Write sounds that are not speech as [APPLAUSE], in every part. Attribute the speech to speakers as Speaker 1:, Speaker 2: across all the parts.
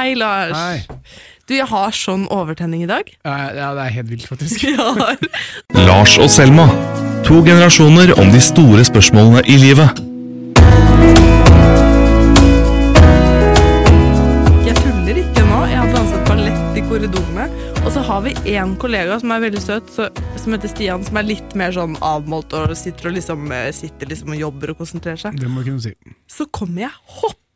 Speaker 1: Hei, Lars.
Speaker 2: Hei.
Speaker 1: Du, jeg har sånn overtenning i dag. [LAUGHS]
Speaker 2: Ja, ja, det er helt vilt, faktisk. [LAUGHS]
Speaker 3: Lars og Selma. To generasjoner om de store spørsmålene i livet.
Speaker 1: Jeg tuller ikke nå. Jeg har danset ballett i korridorene. Og så har vi en kollega som er veldig søt, så, som heter Stian, som er litt mer sånn avmålt og sitter og liksom, eh, sitter liksom og jobber og konsentrerer seg.
Speaker 2: Det må jeg kunne si.
Speaker 1: Så kommer jeg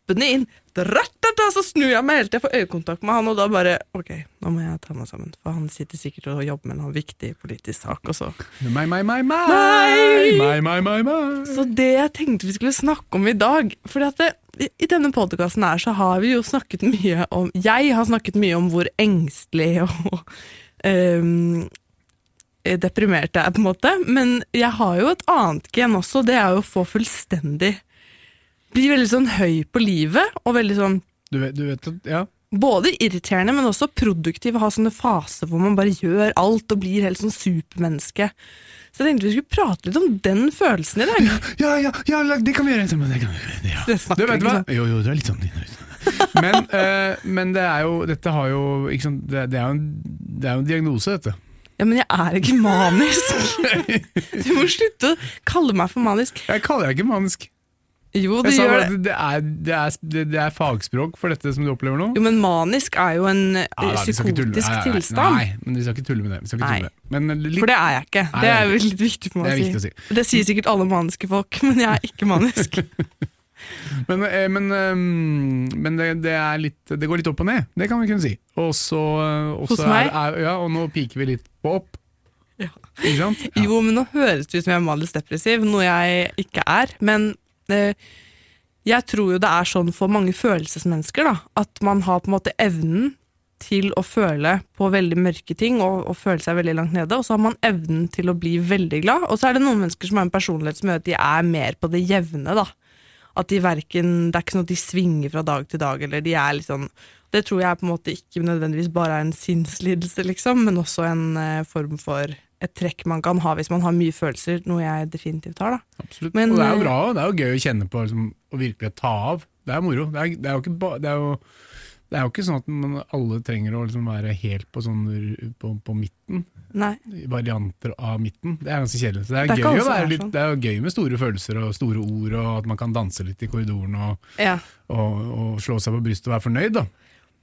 Speaker 1: hoppende inn, så snur jeg meg helt til jeg får øyekontakt med han, og da bare Ok, nå må jeg ta meg sammen, for han sitter sikkert og jobber med en viktig politisk sak, og så.
Speaker 2: Meg, meg, meg, meg.
Speaker 1: Så det jeg tenkte vi skulle snakke om i dag For at det, i denne podkasten her så har vi jo snakket mye om Jeg har snakket mye om hvor engstelig [LAUGHS] og um, deprimert jeg er, på en måte. Men jeg har jo et annet gen også. Det er jo å få fullstendig Bli veldig sånn høy på livet, og veldig sånn
Speaker 2: Du vet, du vet Ja.
Speaker 1: både irriterende, men også produktiv. Ha sånne faser hvor man bare gjør alt og blir helt sånn supermenneske. Så jeg tenkte vi skulle prate litt om den følelsen i dag. [LAUGHS]
Speaker 2: Ja, ja, ja, ja det kan vi gjøre. Det kan vi gjøre. Ja.
Speaker 1: Det snakker
Speaker 2: Du vet hva?
Speaker 1: sånn.
Speaker 2: Jo, jo, det er litt sånn Men, uh, [LAUGHS] men det er jo Dette har jo ikke sant, det, det, er jo en, det er jo en diagnose, dette.
Speaker 1: Ja, men jeg er ikke manisk. [LAUGHS] Du må slutte å kalle meg for manisk.
Speaker 2: Jeg kaller deg ikke manisk.
Speaker 1: Jo,
Speaker 2: det
Speaker 1: gjør det.
Speaker 2: det er, det, er, det, er fagspråk for dette som du opplever nå.
Speaker 1: Jo, men manisk er jo en eh,
Speaker 2: Ja, da,
Speaker 1: psykotisk
Speaker 2: Nei, nei,
Speaker 1: tilstand.
Speaker 2: Nei, men vi skal ikke tulle med det. Tulle med det. Men litt,
Speaker 1: For det er jeg ikke. Det er litt viktig for meg
Speaker 2: Det
Speaker 1: å si.
Speaker 2: si.
Speaker 1: Det sier sikkert alle maniske folk, men jeg er ikke manisk. [LAUGHS]
Speaker 2: Men, eh, men, eh, men det, det, litt, det går litt opp og ned, det kan vi kunne si. Og så eh,
Speaker 1: Hos meg?
Speaker 2: Er, ja, og nå piker vi litt på opp.
Speaker 1: Ja.
Speaker 2: Ikke sant?
Speaker 1: Jo, men nå høres det ut som jeg er manisk depressiv, noe jeg ikke er. Men eh, jeg tror jo det er sånn for mange følelsesmennesker, da, at man har på en måte evnen til å føle på veldig mørke ting og, og føle seg veldig langt nede, og så har man evnen til å bli veldig glad. Og så er det noen mennesker som har en personlighet som gjør at de er mer på det jevne, da. At de verken, Det er ikke sånn at de svinger fra dag til dag, eller de er litt sånn Det tror jeg på en måte ikke nødvendigvis bare er en sinnslidelse, liksom, men også en eh, form for et trekk man kan ha hvis man har mye følelser, noe jeg definitivt har, da.
Speaker 2: Absolutt.
Speaker 1: Men,
Speaker 2: og det er
Speaker 1: eh,
Speaker 2: jo bra, det er jo gøy å kjenne på liksom, å virkelig ta av. Det er moro. Det er, det er jo ikke det er jo det er jo ikke sånn at man, alle trenger å liksom være helt på, sånn, på, på midten.
Speaker 1: Nei.
Speaker 2: Varianter av midten. Det er ganske kjedelig. Det er,
Speaker 1: Det
Speaker 2: gøy være litt,
Speaker 1: sånn.
Speaker 2: det er gøy med store følelser og store ord, og at man kan danse litt i korridoren og,
Speaker 1: Ja.
Speaker 2: og, og slå seg på brystet og være fornøyd. da.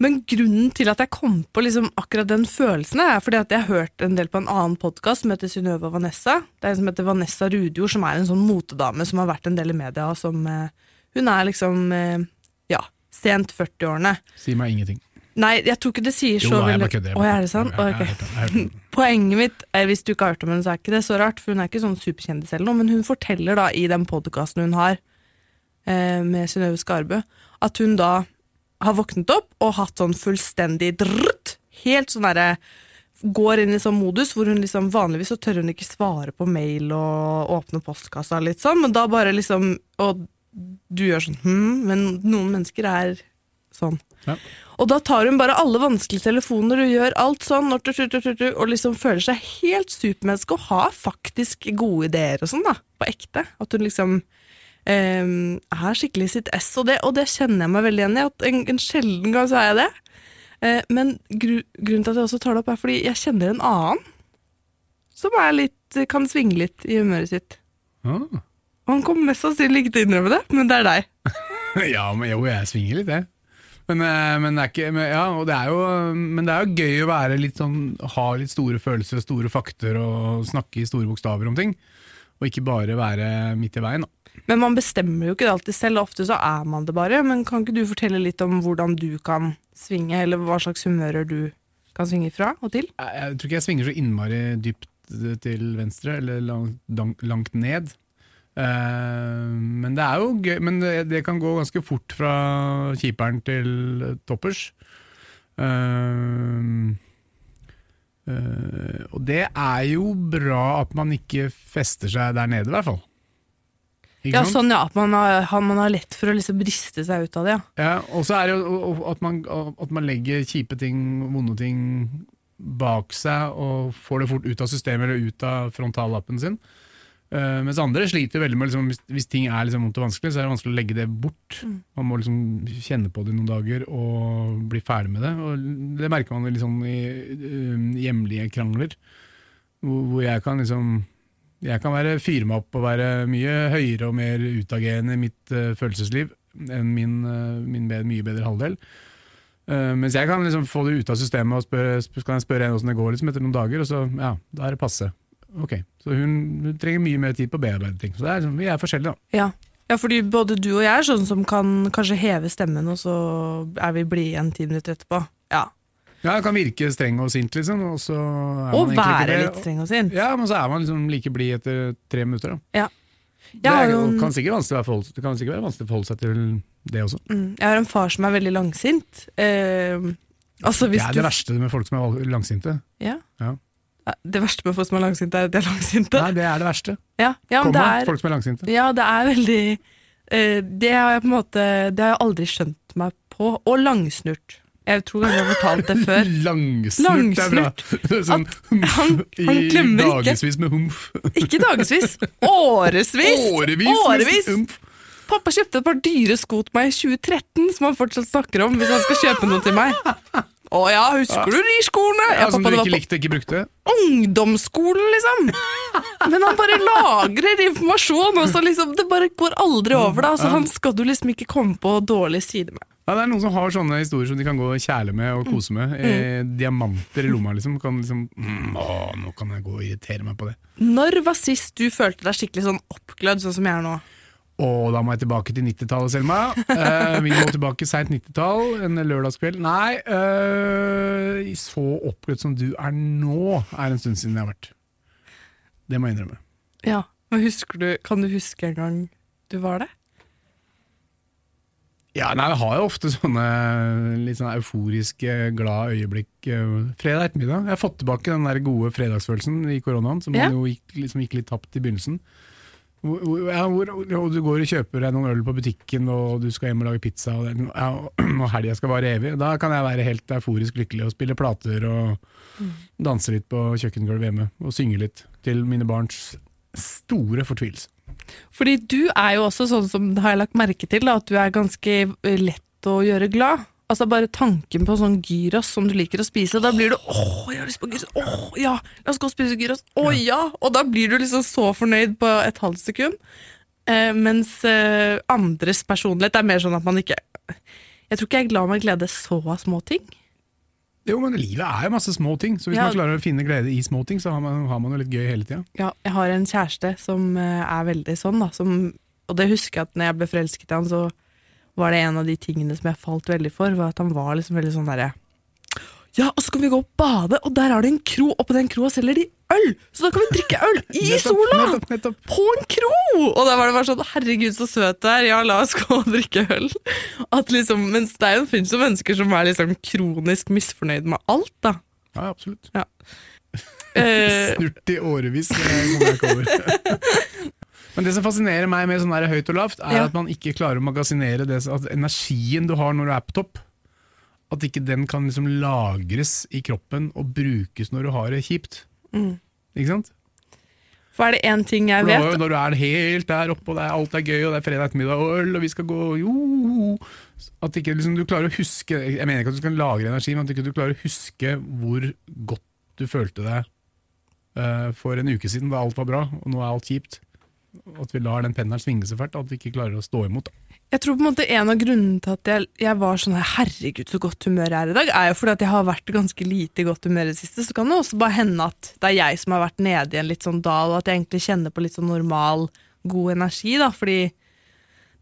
Speaker 1: Men grunnen til at jeg kom på liksom akkurat den følelsen, er fordi at jeg har hørt en del på en annen podkast som heter Synnøve og Vanessa. Det er en som heter Vanessa Rudjord, som er en sånn motedame som har vært en del i media. Som, eh, hun er liksom eh, ja, sent 40-årene.
Speaker 2: Si meg ingenting.
Speaker 1: Nei, jeg tror ikke det sier så veldig Å, er det sant? [LAUGHS] Poenget mitt, er, hvis du ikke har hørt om henne, så er ikke det så rart, for hun er ikke sånn superkjendis eller noe, men hun forteller da i den podkasten hun har eh, med Synnøve Skarbø, at hun da har våknet opp og hatt sånn fullstendig drrt, helt sånn derre Går inn i sånn modus hvor hun liksom vanligvis så tør hun ikke svare på mail og åpne postkassa litt sånn, men da bare liksom Og du gjør sånn hm, men noen mennesker er sånn.
Speaker 2: Ja.
Speaker 1: Og da tar hun bare alle vanskelige telefoner og gjør alt sånn, og, liksom føler seg helt supermenneske og har faktisk gode ideer og sånn, da. På ekte. At hun liksom eh, er skikkelig sitt ess, og det, og det kjenner jeg meg veldig igjen i. At en, en sjelden gang så er jeg det. Uh, men gru, grunnen til at jeg også tar det opp, er fordi jeg kjenner en annen som er litt, kan svinge litt i humøret sitt.
Speaker 2: Ah.
Speaker 1: Og han kommer mest sannsynlig ikke til å innrømme det, men det er deg. [LAUGHS]
Speaker 2: Ja, men jo, jeg svinger litt, jeg. Men, eh, men, det er ikke, men, ja, og det er jo, men det er jo gøy å være litt sånn, ha litt store følelser og store fakter og snakke i store bokstaver om ting. Og ikke bare være midt i veien. Da.
Speaker 1: Men man bestemmer jo ikke det alltid selv, ofte så er man det bare. Men kan ikke du fortelle litt om hvordan du kan svinge, eller hva slags humører du kan svinge fra og til?
Speaker 2: Jeg, tror ikke jeg svinger så innmari dypt til venstre, eller langt, langt, ned. Eh, men det er jo gøy, men det, kan gå ganske fort fra kjiperen til toppers. Eh, eh, og det er jo bra at man ikke fester seg der nede, i hvert fall.
Speaker 1: Ja, sånn ja, at man har, man har lett for å liksom briste seg ut av det, ja.
Speaker 2: Ja, og så er det jo at man, at man legger kjipe ting, vonde ting bak seg og får det fort ut av systemet eller ut av frontallappen sin. Uh, mens andre sliter veldig med liksom, hvis, hvis ting er liksom vondt og vanskelig, så er det vanskelig å legge det bort. Man må liksom kjenne på det noen dager og bli ferdig med det. Og det merker man liksom i uh, hjemlige krangler, hvor, hvor jeg kan liksom jeg kan være, fyre meg opp og være mye høyere og mer utagerende i mitt uh, følelsesliv enn min, uh, min bedre, mye bedre halvdel. Uh, mens jeg kan liksom få det ut av systemet og spørre, spør, kan jeg spørre henne hvordan det går liksom, etter noen dager, og så ja, da er det passe. Ok, Så hun, hun trenger mye mer tid på å bearbeide ting. Så er, liksom- vi er forskjellige, da.
Speaker 1: Ja. ja, fordi både du og jeg er sånn som kan kanskje heve stemmen, og så er vi blide igjen ti minutter etterpå. Ja.
Speaker 2: Ja, det kan virke streng og sint, liksom, og så er
Speaker 1: Og
Speaker 2: man
Speaker 1: være litt streng og sint.
Speaker 2: Ja, men så er man liksom like blid etter tre minutter. da.
Speaker 1: Ja.
Speaker 2: Det, er,
Speaker 1: det,
Speaker 2: kan sikkert vanskelig være forhold, det kan sikkert være vanskelig å forholde seg til det også.
Speaker 1: Mm. Jeg har en far som er veldig langsint. Uh, altså
Speaker 2: Det er det verste med folk som er langsinte.
Speaker 1: Ja.
Speaker 2: Ja.
Speaker 1: Det verste med folk som er langsinte, er at de er langsinte.
Speaker 2: Nei, det er det verste.
Speaker 1: Ja, ja, men det er,
Speaker 2: folk som er langsinte.
Speaker 1: ja, det er veldig uh, Det har jeg på en måte Det har jeg aldri skjønt meg på. Og langsnurt. Jeg tror jeg har fortalt det før.
Speaker 2: Langsnurt, Langsnurt. er bra. [LAUGHS] Sånn,
Speaker 1: han- han
Speaker 2: I dagevis med humf.
Speaker 1: Ikke dagevis, [LAUGHS] årevis!
Speaker 2: Årevis!
Speaker 1: Årevis!
Speaker 2: humf.
Speaker 1: Pappa kjøpte et par dyre sko til meg i 2013, som han fortsatt snakker om hvis han skal kjøpe noe til meg. Å ja, husker du de skolene? Ja,
Speaker 2: som du ikke likte ikke brukte.
Speaker 1: ungdomsskolen, liksom! Men han bare lagrer informasjon, og så liksom, det bare går aldri over. da Så Han skal du liksom ikke komme på dårlig side med.
Speaker 2: Ja, det er noen som har sånne historier som de kan gå og kjæle med og kose med. Eh, diamanter i lomma, liksom. Kan liksom mm, Å, nå kan jeg gå og irritere meg på det.
Speaker 1: Når var sist du følte deg skikkelig sånn oppglødd, sånn som jeg er nå?
Speaker 2: Og da må jeg tilbake til 90-tallet, Selma. Uh, vi må tilbake seint 90-tall, en lørdagskveld. Nei, uh, så oppglødd som du er nå, er en stund siden jeg har vært. Det må jeg innrømme.
Speaker 1: Ja, men husker du, Kan du huske en gang du var det?
Speaker 2: Ja, nei, Jeg har jo ofte sånne litt sånn euforiske, glade øyeblikk eh, fredag ettermiddag. Jeg har fått tilbake den der gode fredagsfølelsen i koronaen, som
Speaker 1: Ja.
Speaker 2: jo gikk, liksom gikk litt tapt i begynnelsen. Hvor, ja, hvor, og du går og kjøper deg noen øl på butikken, og du skal hjem og lage pizza, og, det, ja, [CLEARS THROAT] og helga skal vare evig. Da kan jeg være helt euforisk lykkelig og spille plater og danse litt på kjøkkengulvet hjemme. Og synge litt til mine barns store fortvilelse.
Speaker 1: Fordi du er jo også sånn som har jeg lagt merke til, da, at du er ganske lett å gjøre glad. Altså Bare tanken på sånn gyros som du liker å spise, da blir du 'åh, jeg har lyst på gyros', 'åh, ja, la oss gå og spise gyros', 'å ja', og da blir du liksom så fornøyd på et halvt sekund. Eh, mens eh, andres personlighet er mer sånn at man ikke Jeg tror ikke jeg er glad med glede så av små ting.
Speaker 2: Jo, men livet er jo masse små ting, så hvis
Speaker 1: Ja.
Speaker 2: man klarer å finne glede i små ting, så har man, har man jo litt gøy hele tida.
Speaker 1: Ja, jeg har en kjæreste som eh, er veldig sånn, da. Som, og det husker jeg at når jeg ble forelsket i han, så var det en av de tingene som jeg falt veldig for, var at han var liksom veldig sånn derre Ja, og så kan vi gå og bade, og der er det en kro, og på den kroa selger de øl! Så da kan vi drikke øl i [LAUGHS] sola! På en kro! Og da var det bare sånn Herregud, så søt du er. Ja, la oss gå og drikke øl. At liksom, mens det er jo finnes jo mennesker som er liksom kronisk misfornøyd med alt, da.
Speaker 2: Ja, absolutt.
Speaker 1: Ja. [LAUGHS]
Speaker 2: Snurt i årevis, Når jeg kommer. [LAUGHS] Men det som fascinerer meg med sånn der høyt og lavt, er
Speaker 1: Ja.
Speaker 2: at man ikke klarer å magasinere det, at energien du har når du er på topp, at ikke den kan liksom lagres i kroppen og brukes når du har det kjipt.
Speaker 1: Mm.
Speaker 2: Ikke sant?
Speaker 1: for er det én ting jeg
Speaker 2: For
Speaker 1: vet
Speaker 2: når du er helt der oppe, og det er, alt er gøy, og det er fredag ettermiddag, og øl, og vi skal gå jo, At ikke liksom, du klarer å huske Jeg mener ikke at du skal lagre energi, men at ikke du klarer å huske hvor godt du følte deg eh, for en uke siden, da alt var bra, og nå er alt kjipt. At vi lar den pendelen svinge så fælt, at vi ikke klarer å stå imot.
Speaker 1: Jeg tror på en måte en av grunnene til at jeg, jeg var sånn her, herregud så godt humør jeg er i dag, er jo fordi at jeg har vært ganske lite godt humør i det siste. Så kan det også bare hende at det er jeg som har vært nede i en litt sånn dal, og at jeg egentlig kjenner på litt sånn normal, god energi. da, fordi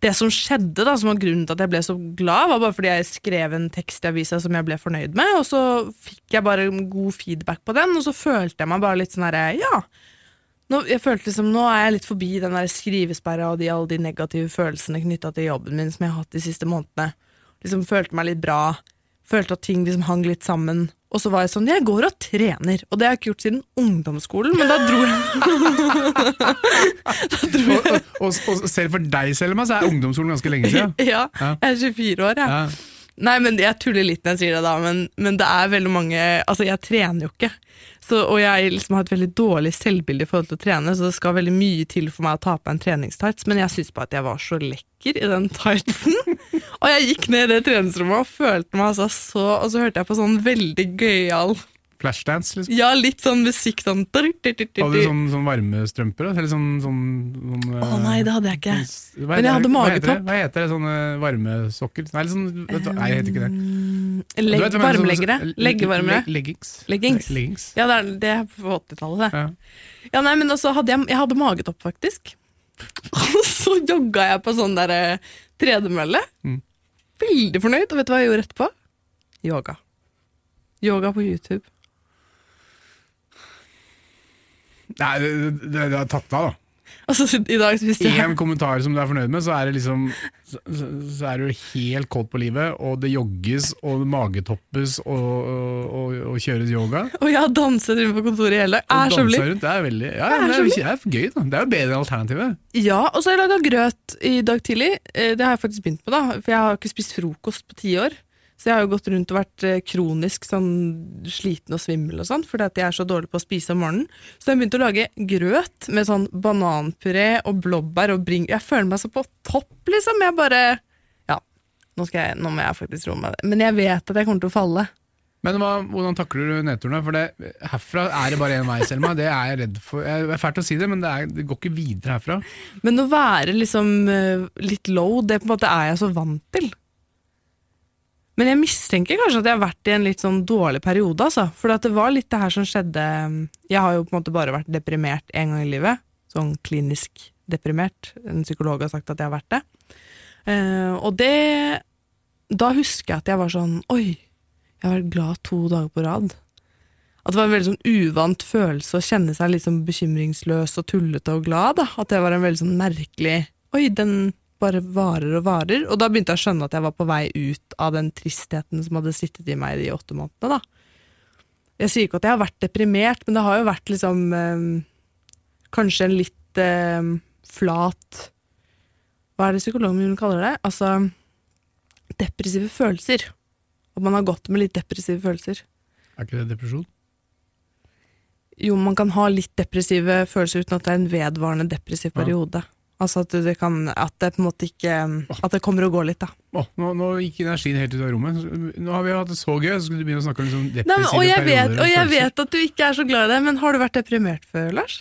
Speaker 1: det som skjedde, da, som var grunnen til at jeg ble så glad, var bare fordi jeg skrev en tekst i avisa som jeg ble fornøyd med, og så fikk jeg bare god feedback på den, og så følte jeg meg bare litt sånn herre, ja. Nå, jeg følte liksom, nå er jeg litt forbi den der skrivesperra og de, alle de negative følelsene knytta til jobben min som jeg har hatt de siste månedene. Liksom Følte meg litt bra. Følte at ting liksom hang litt sammen. Og så var jeg sånn, jeg går og trener. Og det har jeg ikke gjort siden ungdomsskolen, men da dro jeg [LAUGHS]
Speaker 2: Og, og, og, og selv for deg, Selma, så er ungdomsskolen ganske lenge siden. [LAUGHS]
Speaker 1: Ja. jeg er 24 år, jeg.
Speaker 2: Ja.
Speaker 1: Nei, men Jeg tuller litt når jeg sier det, da, men, men det er veldig mange Altså, jeg trener jo ikke. Så, og jeg liksom har et veldig dårlig selvbilde i forhold til å trene, så det skal veldig mye til for meg å ta på en treningstights, men jeg syns bare at jeg var så lekker i den tightsen. og jeg gikk ned i det treningsrommet og følte meg altså så Og så hørte jeg på sånn veldig gøyal
Speaker 2: Flashdance, liksom.
Speaker 1: Ja, litt sånn musikk sånn
Speaker 2: Hadde du sånn, sånn varmestrømper? da? Eller sånn, sånn, sånn
Speaker 1: Å nei, det hadde jeg ikke.
Speaker 2: sånn-
Speaker 1: Men jeg hadde
Speaker 2: magetopp. Hva heter det? Hva heter det? Sånne varmesokker? Nei, sånn, nei, jeg heter ikke det.
Speaker 1: Legg,
Speaker 2: vet varmleggere.
Speaker 1: Leggevarmere.
Speaker 2: Leggings.
Speaker 1: Leggings.
Speaker 2: Leggings.
Speaker 1: Ja, det er, det er på 80-tallet, det.
Speaker 2: Ja.
Speaker 1: Ja, nei, men også hadde jeg, jeg hadde magetopp, faktisk. [LAUGHS] Og så jogga jeg på sånn der eh, tredemølle.
Speaker 2: Mm.
Speaker 1: Veldig fornøyd. Og vet du hva jeg gjorde etterpå? Yoga. Yoga på YouTube.
Speaker 2: Nei, det, det, det har tatt av, da.
Speaker 1: Altså, i dag spiste jeg
Speaker 2: Én kommentar som du er fornøyd med, så er det liksom Så, så, er du helt kåt på livet, og det jogges og magetoppes og, og, og, og kjøres yoga.
Speaker 1: Og jeg har danset rundt på kontoret i hele dag. Er så blid.
Speaker 2: Det er veldig Ja,
Speaker 1: er
Speaker 2: det er, det er gøy, da. Det er jo bedre enn alternativet.
Speaker 1: Ja, og så har jeg laga grøt i dag tidlig. Eh, Det har jeg faktisk begynt på, da. For jeg har ikke spist frokost på ti år. Så jeg har jo gått rundt og vært eh, kronisk sånn sliten og svimmel og sånn, fordi at jeg er så dårlig på å spise om morgenen. Så jeg begynte å lage grøt med sånn bananpuré og blåbær og bring... Jeg føler meg så på topp, liksom. Jeg bare Ja, nå, skal jeg, nå må jeg faktisk roe meg. Men jeg vet at jeg kommer til å falle.
Speaker 2: Men hva, hvordan takler du nedturene? For det, herfra er det bare én vei, Selma. Det er jeg redd for. Det er fælt å si det, men det, er, det går ikke videre herfra.
Speaker 1: Men å være liksom eh, litt low, det på en måte er jeg så vant til. Men jeg mistenker kanskje at jeg har vært i en litt sånn dårlig periode, altså. For det var litt det her som skjedde Jeg har jo på en måte bare vært deprimert én gang i livet. Sånn klinisk deprimert. En psykolog har sagt at jeg har vært det. Uh, og det Da husker jeg at jeg var sånn Oi, jeg har vært glad to dager på rad. At det var en veldig sånn uvant følelse å kjenne seg litt sånn bekymringsløs og tullete og glad. Da. At det var en veldig sånn merkelig Oi, den bare varer og varer. Og da begynte jeg å skjønne at jeg var på vei ut av den tristheten som hadde sittet i meg de åtte månedene. da. Jeg sier ikke at jeg har vært deprimert, men det har jo vært liksom eh, Kanskje en litt eh, flat Hva er det psykologen kaller det? Altså depressive følelser. At man har gått med litt depressive følelser.
Speaker 2: Er ikke det depresjon?
Speaker 1: Jo, man kan ha litt depressive følelser uten at det er en vedvarende depressiv
Speaker 2: Ja.
Speaker 1: Altså at det, kan, at det på en måte ikke At det kommer og går litt, da.
Speaker 2: Oh, nå, nå gikk energien helt ut av rommet. Nå har vi hatt det så gøy, så skulle du begynne å snakke om liksom
Speaker 1: Nei,
Speaker 2: depressive
Speaker 1: men, og jeg, vet,
Speaker 2: perioder
Speaker 1: og jeg vet at du ikke er så glad i det, men har du vært deprimert før, Lars?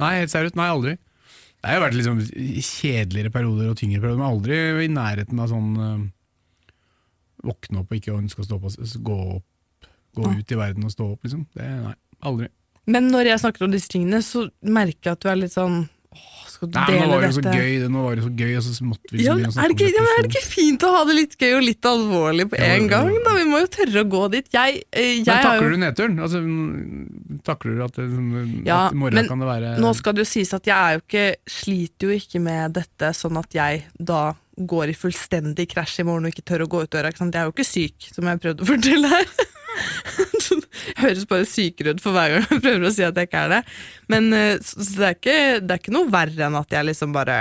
Speaker 2: Nei, helt seriøst. Nei, aldri. Det har vært liksom kjedeligere perioder og tyngre perioder, men aldri i nærheten av sånn øh, Våkne opp og ikke ønske å stå opp, gå opp, gå
Speaker 1: Ja.
Speaker 2: ut i verden og stå opp, liksom. Det, nei, aldri.
Speaker 1: Men når jeg snakker om disse tingene, så merker jeg at du er litt sånn Åh, skal du
Speaker 2: Nei, nå var det så
Speaker 1: dette?
Speaker 2: gøy, det, nå var det så gøy, og så måtte vi
Speaker 1: Ja,
Speaker 2: liksom
Speaker 1: men
Speaker 2: begynne
Speaker 1: er, det ikke, ja, men er det ikke fint å ha det litt gøy og litt alvorlig på en gang? da? Vi må jo tørre å gå dit. Jeg, eh, jeg
Speaker 2: Men
Speaker 1: har
Speaker 2: takler du nedturen? Altså, mm, takler du at, det,
Speaker 1: Ja,
Speaker 2: at i morgen
Speaker 1: men
Speaker 2: kan det være
Speaker 1: Nå skal det jo sies at jeg er jo ikke, sliter jo ikke med dette sånn at jeg da går i fullstendig krasj i morgen og ikke tør å gå ut døra. Jeg er jo ikke syk, som jeg prøvde å fortelle her. [LAUGHS] Jeg høres bare sykere ut for hver gang jeg prøver å si at jeg ikke er det. Men eh, så, så det, er ikke, det er ikke noe verre enn at jeg liksom bare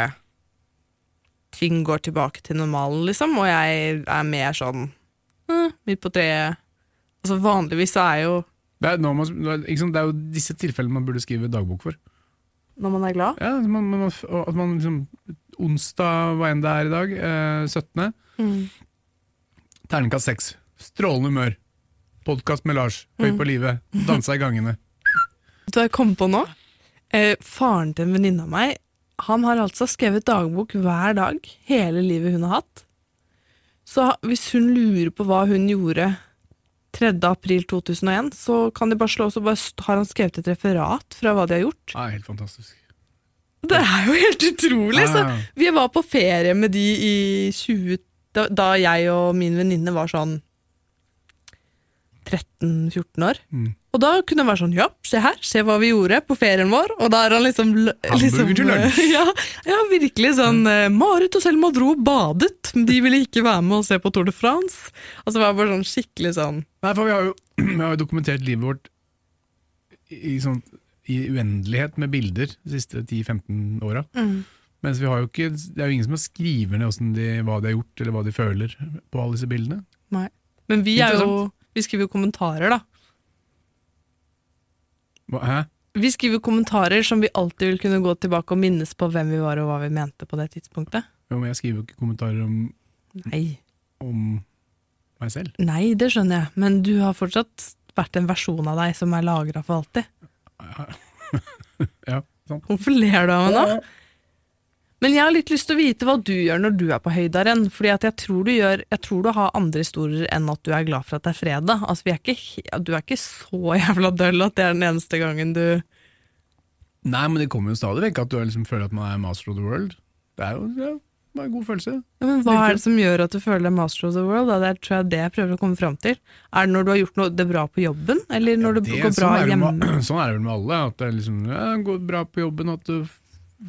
Speaker 1: Ting går tilbake til normalen, liksom, og jeg er mer sånn eh, midt på treet. Altså Vanligvis så er jo
Speaker 2: det er, sant, det er jo disse tilfellene man burde skrive dagbok for.
Speaker 1: Når man er glad
Speaker 2: Ja, man, man, at man liksom Onsdag, hva enn det er i dag, eh, 17.
Speaker 1: mm.
Speaker 2: Terningkast 6. Strålende humør. Podkast med Lars. Høy
Speaker 1: Mm.
Speaker 2: på livet. Dansa i gangene.
Speaker 1: Vet du hva jeg kom på nå? Eh, faren til en venninne av meg Han har altså skrevet dagbok hver dag hele livet hun har hatt. Så hvis hun lurer på hva hun gjorde 3. april 2001, så kan de bare slå og bare har han skrevet et referat fra hva de har gjort.
Speaker 2: Ja, helt fantastisk.
Speaker 1: Det er jo helt utrolig! Så
Speaker 2: Ja, ja.
Speaker 1: vi var på ferie med de i 20... Da, da jeg og min venninne var sånn 13-14 år.
Speaker 2: Mm.
Speaker 1: Og da kunne han være sånn, ja, se her, se hva vi gjorde på ferien vår. Og da er han liksom liksom,
Speaker 2: lunsj. [LAUGHS]
Speaker 1: Ja, ja virkelig sånn mm. Marit og Selma dro og badet, de ville ikke være med og se på Tour de France. Altså det var bare sånn skikkelig sånn
Speaker 2: Nei, for vi har jo, [CLEARS THROAT] vi har jo dokumentert livet vårt i, sånn, i uendelighet med bilder de siste 10-15 åra. Mens vi har jo ikke, det er jo ingen som har skrevet ned de, hva de har gjort, eller hva de føler på alle disse bildene.
Speaker 1: Nei. Men vi er jo. Vi skriver jo kommentarer, da.
Speaker 2: Hva, hæ?
Speaker 1: Vi skriver kommentarer som vi alltid vil kunne gå tilbake og minnes på hvem vi var og hva vi mente på det tidspunktet.
Speaker 2: Jo, men jeg skriver jo ikke kommentarer om,
Speaker 1: Nei.
Speaker 2: om meg selv.
Speaker 1: Nei, det skjønner jeg, men du har fortsatt vært en versjon av deg som er lagra for alltid. [LAUGHS]
Speaker 2: Ja, sant.
Speaker 1: Hvorfor ler du av meg nå? Men jeg har litt lyst til å vite hva du gjør når du er på høydaren. Fordi jeg tror du gjør Jeg tror du har andre historier enn at du er glad for at det er fredag. Altså, er ikke, du er ikke så [LAUGHS] jævla døll at det er den eneste gangen du
Speaker 2: Nei, men det kommer jo stadig vekk at du liksom føler at man er master of the world. Det er jo ja, det er en god følelse.
Speaker 1: ja, Men hva er det som gjør at du føler deg master of the world? Da? Det er tror jeg det jeg prøver å komme fram til. Er det når du har gjort noe det bra på jobben, eller når det,
Speaker 2: Det-
Speaker 1: går bra
Speaker 2: sånn er det
Speaker 1: hjemme?
Speaker 2: Med, [CLEARS THROAT] sånn er det vel med alle. At det liksom, ja, går bra på jobben, at du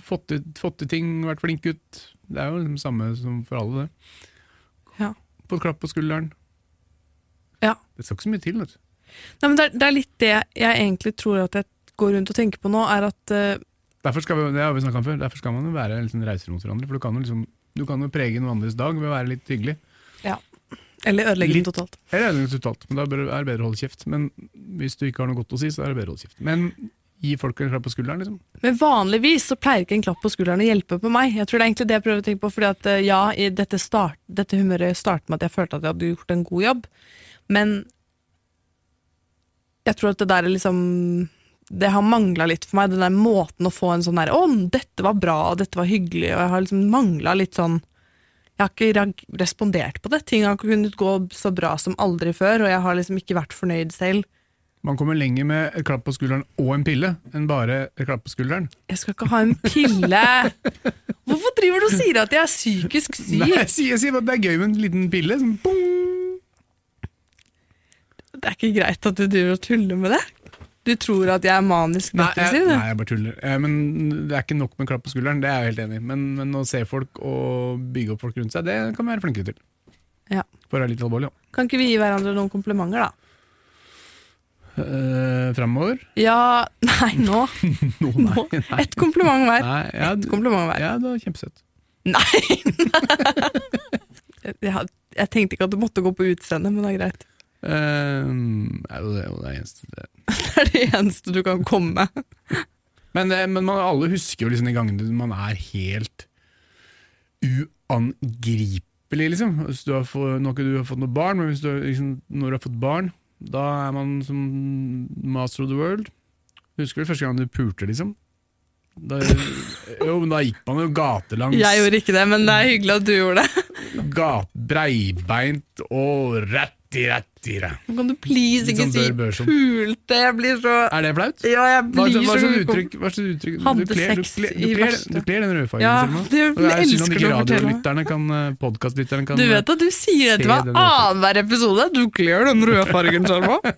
Speaker 2: fått til, fått til ting, vært flink gutt. Det er jo liksom samme som for alle, det.
Speaker 1: Ja.
Speaker 2: På et klapp på skulderen.
Speaker 1: Ja.
Speaker 2: Det skal ikke så mye til. Vet du.
Speaker 1: Nei, men det er, det er litt det jeg egentlig tror at jeg går rundt og tenker på nå, er at uh,
Speaker 2: Derfor skal vi, det har vi om før, derfor skal man jo være liksom reiser mot hverandre. For du kan jo liksom, du kan jo prege noen andres dag ved å være litt hyggelig. Ja.
Speaker 1: Eller ødelegge den totalt.
Speaker 2: Eller ødelegge den totalt, men da er det bedre å holde kjeft. Men hvis du ikke har noe godt å si, så er det bedre å holde kjeft. Men gi folk en klapp på skulderen, liksom.
Speaker 1: Men vanligvis så pleier ikke en klapp på skulderen å hjelpe på meg. Jeg tror det er egentlig det jeg prøver å tenke på, fordi at eh, ja, dette, start, dette humøret startet med at jeg følte at jeg hadde gjort en god jobb, men jeg tror at det der er liksom Det har mangla litt for meg, den der måten å få en sånn der 'Å, dette var bra, og dette var hyggelig', og jeg har liksom mangla litt sånn Jeg har ikke respondert på det. Ting har kunnet gå så bra som aldri før, og jeg har liksom ikke vært fornøyd selv.
Speaker 2: Man kommer lenger med et klapp på skulderen og en pille enn bare et klapp på skulderen.
Speaker 1: Jeg skal ikke ha en pille! Hvorfor driver du og sier at jeg er psykisk syk?
Speaker 2: Nei, jeg sier, jeg sier at det er gøy med en liten pille. Sånn, bong.
Speaker 1: Det er ikke greit at du driver og tuller med det. Du tror at jeg er manisk depressiv?
Speaker 2: nei,
Speaker 1: nei,
Speaker 2: jeg bare tuller. Eh, Men det er ikke nok med klapp på skulderen, det er jeg helt enig i. Men, men å se folk og bygge opp folk rundt seg, det kan vi være flinkere til.
Speaker 1: Ja.
Speaker 2: For å være litt alvorlig, ja.
Speaker 1: Kan ikke vi gi hverandre noen komplimenter, da?
Speaker 2: Uh, Framover?
Speaker 1: Ja Nei, nå.
Speaker 2: Nå, [LAUGHS]
Speaker 1: nå.
Speaker 2: nei. nei.
Speaker 1: Ett kompliment hver.
Speaker 2: nei ja,
Speaker 1: Et kompliment hver.
Speaker 2: ja, det var kjempesøtt.
Speaker 1: Nei! [LAUGHS] jeg, jeg, tenkte ikke at du måtte gå på utseendet, men det er greit.
Speaker 2: Uh, det er jo det eneste. Det. [LAUGHS]
Speaker 1: Det er det eneste du kan komme med.
Speaker 2: Men, det, men man, alle husker jo liksom de gangene man er helt uangripelig, liksom. Hvis du har fått, nå har ikke du har fått noe barn, men du, liksom, når du har fått barn, da er man som master of the world. Husker du første gang du pulte, liksom? Da, jo, men da gikk man jo gatelangs.
Speaker 1: Jeg gjorde ikke det, men det er hyggelig at du gjorde det.
Speaker 2: Gat, breibeint og ratti.
Speaker 1: Kan du please ikke
Speaker 2: sånn
Speaker 1: si pulte? Jeg blir så
Speaker 2: Er det flaut?
Speaker 1: Ja, jeg
Speaker 2: Hva
Speaker 1: blir
Speaker 2: hva
Speaker 1: så
Speaker 2: uttrykk? Hva slags uttrykk? Du kler, du kler,
Speaker 1: i
Speaker 2: du kler, du kler den rødfargen.
Speaker 1: Ja,
Speaker 2: Selma.
Speaker 1: det
Speaker 2: det er synd om ikke radiolytterne kan, podkastlytterne kan
Speaker 1: Du vet at du sier det til
Speaker 2: Se
Speaker 1: meg
Speaker 2: den røde fargen.
Speaker 1: annenhver episode. Du kler den røde fargen, Sjarma. [LAUGHS]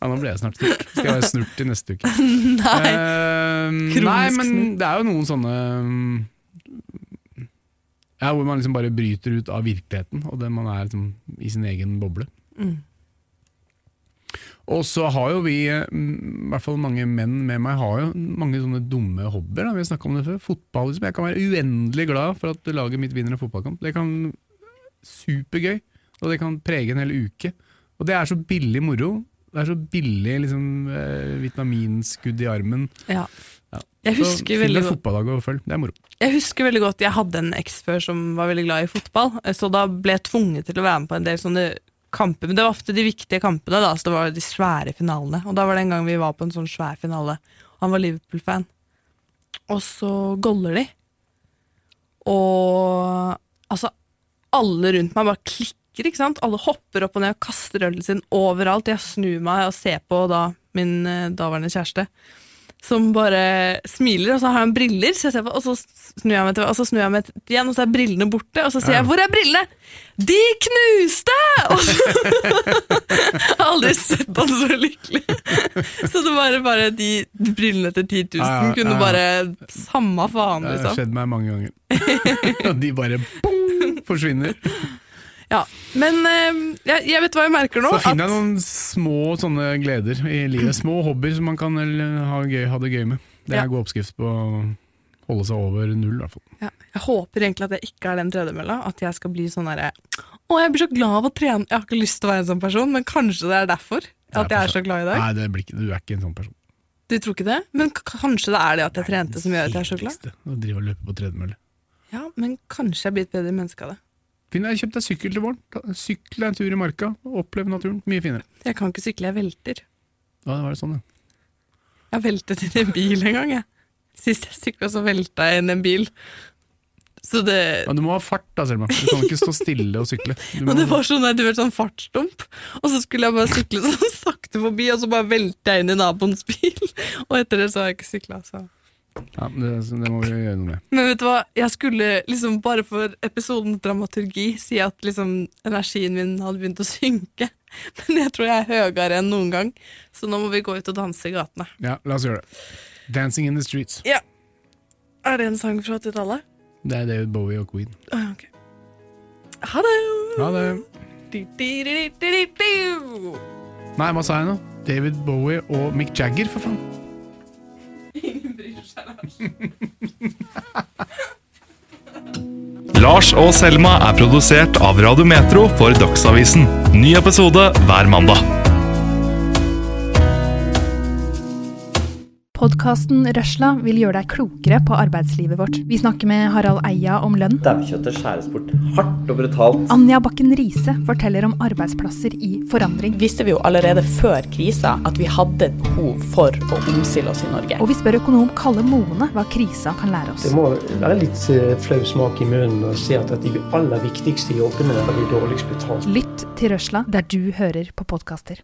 Speaker 2: Ja, nå ble jeg snart snurt. Skal jeg være snurt i neste uke. [LAUGHS]
Speaker 1: Nei.
Speaker 2: Uh, nei, men det er jo noen sånne mm, Ja, hvor man liksom bare bryter ut av virkeligheten, og det man er liksom i sin egen boble.
Speaker 1: Mm.
Speaker 2: Og så har jo vi, mm, i hvert fall mange menn med meg, har jo mange sånne dumme hobbyer. Da. Vi har om det før. Fotball. Liksom. Jeg kan være uendelig glad for at laget mitt vinner en fotballkamp. Det kan Supergøy. Og det kan prege en hel uke. Og det er så billig moro. Det er så billig liksom, eh, vitaminskudd i armen.
Speaker 1: Ja.
Speaker 2: Ja.
Speaker 1: Jeg husker
Speaker 2: så,
Speaker 1: veldig
Speaker 2: fotballag og følg. Det er moro.
Speaker 1: Jeg husker veldig godt Jeg hadde en eks før som var veldig glad i fotball, så da ble jeg tvunget til å være med på en del sånne kamper. Men det var ofte de viktige kampene, da, så det var de svære finalene. Og da var det en gang vi var på en sånn svær finale. Han var Liverpool-fan. Og så goller de. Og altså Alle rundt meg bare klikker, ikke sant? Alle hopper opp og ned og kaster ølen sin overalt. Jeg snur meg og ser på da min eh, daværende kjæreste som bare smiler, og så har han briller, så på, og så snur jeg meg til, og så snur jeg meg til igjen, og så er brillene borte, og så sier
Speaker 2: Ja.
Speaker 1: jeg 'hvor er brillene?' 'De knuste!' [LAUGHS] Og så, jeg har aldri sett han så lykkelig. Så det var bare de brillene til 10 000
Speaker 2: Ja, ja,
Speaker 1: kunne bare Samme faen,
Speaker 2: Det har
Speaker 1: liksom.
Speaker 2: skjedd meg mange ganger. [LAUGHS] og de bare bong, forsvinner.
Speaker 1: Ja. Men eh, jeg, jeg vet hva jeg merker nå.
Speaker 2: Så finner jeg noen små sånne gleder i livet. Små hobbyer som man kan ha, gøy, ha det gøy med. Det er
Speaker 1: Ja.
Speaker 2: god oppskrift på å Holde seg over null, i hvert fall.
Speaker 1: Ja. Jeg håper egentlig at jeg ikke er den tredemølla. At jeg skal bli sånn derre Å, jeg blir så glad av å trene. Jeg har ikke lyst til å være en sånn person, men kanskje det er derfor. At jeg er så glad i dag.
Speaker 2: Nei, det blir ikke, du er ikke en sånn person.
Speaker 1: Du tror ikke det? Men kanskje det er det at jeg trente som gjør at jeg er så glad?
Speaker 2: Kjedeligste, Å drive og løpe på tredemølle.
Speaker 1: Ja, men kanskje jeg blir et bedre menneske av det.
Speaker 2: Finn deg, Kjøp deg sykkel til våren. Sykle en tur i marka. Opplev naturen. Mye finere.
Speaker 1: Jeg kan ikke sykle, jeg velter.
Speaker 2: Ja, det var det sånn, ja.
Speaker 1: Jeg veltet inn i en bil en gang, jeg. Sist jeg sykla, så velta jeg inn en bil. Så det
Speaker 2: ja. Du må ha fart da, Selma. Du kan ikke stå stille og sykle. Du [LAUGHS] må,
Speaker 1: det var sånn, du vet, sånn fartsdump, og så skulle jeg bare sykle [LAUGHS] sånn sakte forbi, og så bare velta jeg inn i naboens bil. [LAUGHS] Og etter det så har jeg ikke sykla. Så.
Speaker 2: Ja, det, det må vi gjøre noe med.
Speaker 1: Men vet du hva, jeg skulle liksom bare for episodens dramaturgi si at liksom energien min hadde begynt å synke. [LAUGHS] Men jeg tror jeg er høyere enn noen gang, så nå må vi gå ut og danse i gatene.
Speaker 2: Ja, la oss gjøre det. Dancing in the streets.
Speaker 1: Ja. Er det en sang fra 80-tallet?
Speaker 2: Det er David Bowie og Queen.
Speaker 1: Ah, ok. Ha det!
Speaker 2: Ha det.
Speaker 1: Di, di, di, di, di, di, di.
Speaker 2: Nei, hva sa jeg nå? David Bowie og Mick Jagger, for faen. [LAUGHS]
Speaker 3: Lars og Selma er produsert av Radio Metro for Dagsavisen. Ny episode hver mandag.
Speaker 4: Podkasten Røsla vil gjøre deg klokere på arbeidslivet vårt. Vi snakker med Harald Eia om lønn.
Speaker 5: Daukjøttet skjæres bort hardt og brutalt.
Speaker 4: Anja Bakken Riise forteller om arbeidsplasser i forandring.
Speaker 6: visste vi jo allerede før krisa at vi hadde behov for å omstille oss i Norge.
Speaker 4: Og vi spør økonom Kalle Moene hva krisa kan lære oss.
Speaker 7: Det må være litt eh, flau smak i munnen å se at de aller viktigste jobbene er de dårligst betalt.
Speaker 4: Lytt til Røsla der du hører på podkaster.